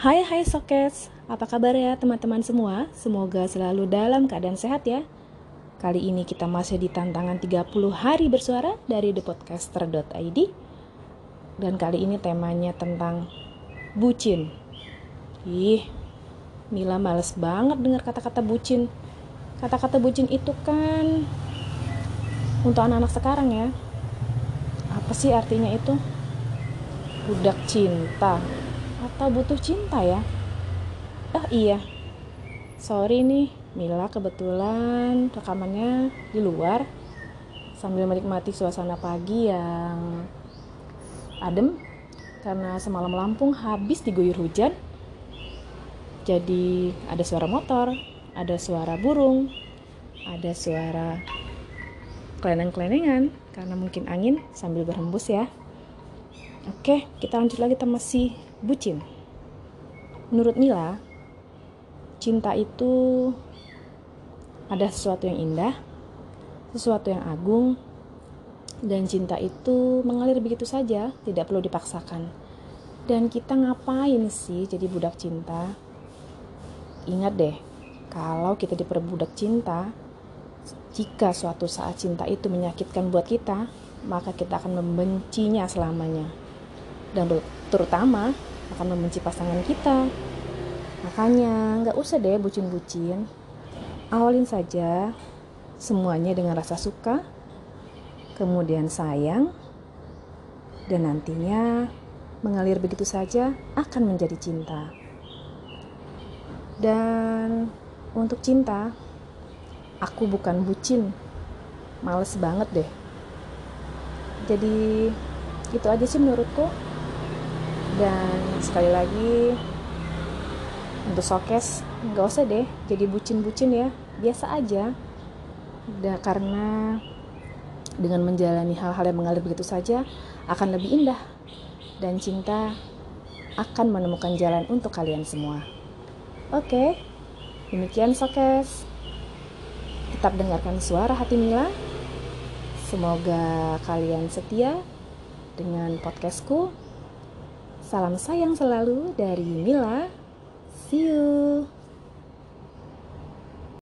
Hai hai Sokes, apa kabar ya teman-teman semua? Semoga selalu dalam keadaan sehat ya. Kali ini kita masih di tantangan 30 hari bersuara dari thepodcaster.id Dan kali ini temanya tentang bucin Ih, Mila males banget dengar kata-kata bucin Kata-kata bucin itu kan untuk anak-anak sekarang ya Apa sih artinya itu? Budak cinta atau butuh cinta ya? Oh iya, sorry nih, Mila kebetulan rekamannya di luar sambil menikmati suasana pagi yang adem karena semalam Lampung habis diguyur hujan. Jadi ada suara motor, ada suara burung, ada suara keleneng-kelenengan karena mungkin angin sambil berhembus ya. Oke, kita lanjut lagi sama si bucin. Menurut Mila, cinta itu ada sesuatu yang indah, sesuatu yang agung, dan cinta itu mengalir begitu saja, tidak perlu dipaksakan. Dan kita ngapain sih jadi budak cinta? Ingat deh, kalau kita diperbudak cinta, jika suatu saat cinta itu menyakitkan buat kita, maka kita akan membencinya selamanya. Dan terutama akan membenci pasangan kita. Makanya nggak usah deh bucin-bucin. Awalin saja semuanya dengan rasa suka, kemudian sayang, dan nantinya mengalir begitu saja akan menjadi cinta. Dan untuk cinta, aku bukan bucin. Males banget deh. Jadi itu aja sih menurutku dan sekali lagi untuk sokes nggak usah deh jadi bucin-bucin ya. Biasa aja. Dan karena dengan menjalani hal-hal yang mengalir begitu saja akan lebih indah dan cinta akan menemukan jalan untuk kalian semua. Oke demikian sokes. Tetap dengarkan suara hati Mila. Semoga kalian setia dengan podcastku Salam sayang selalu dari Mila. See you.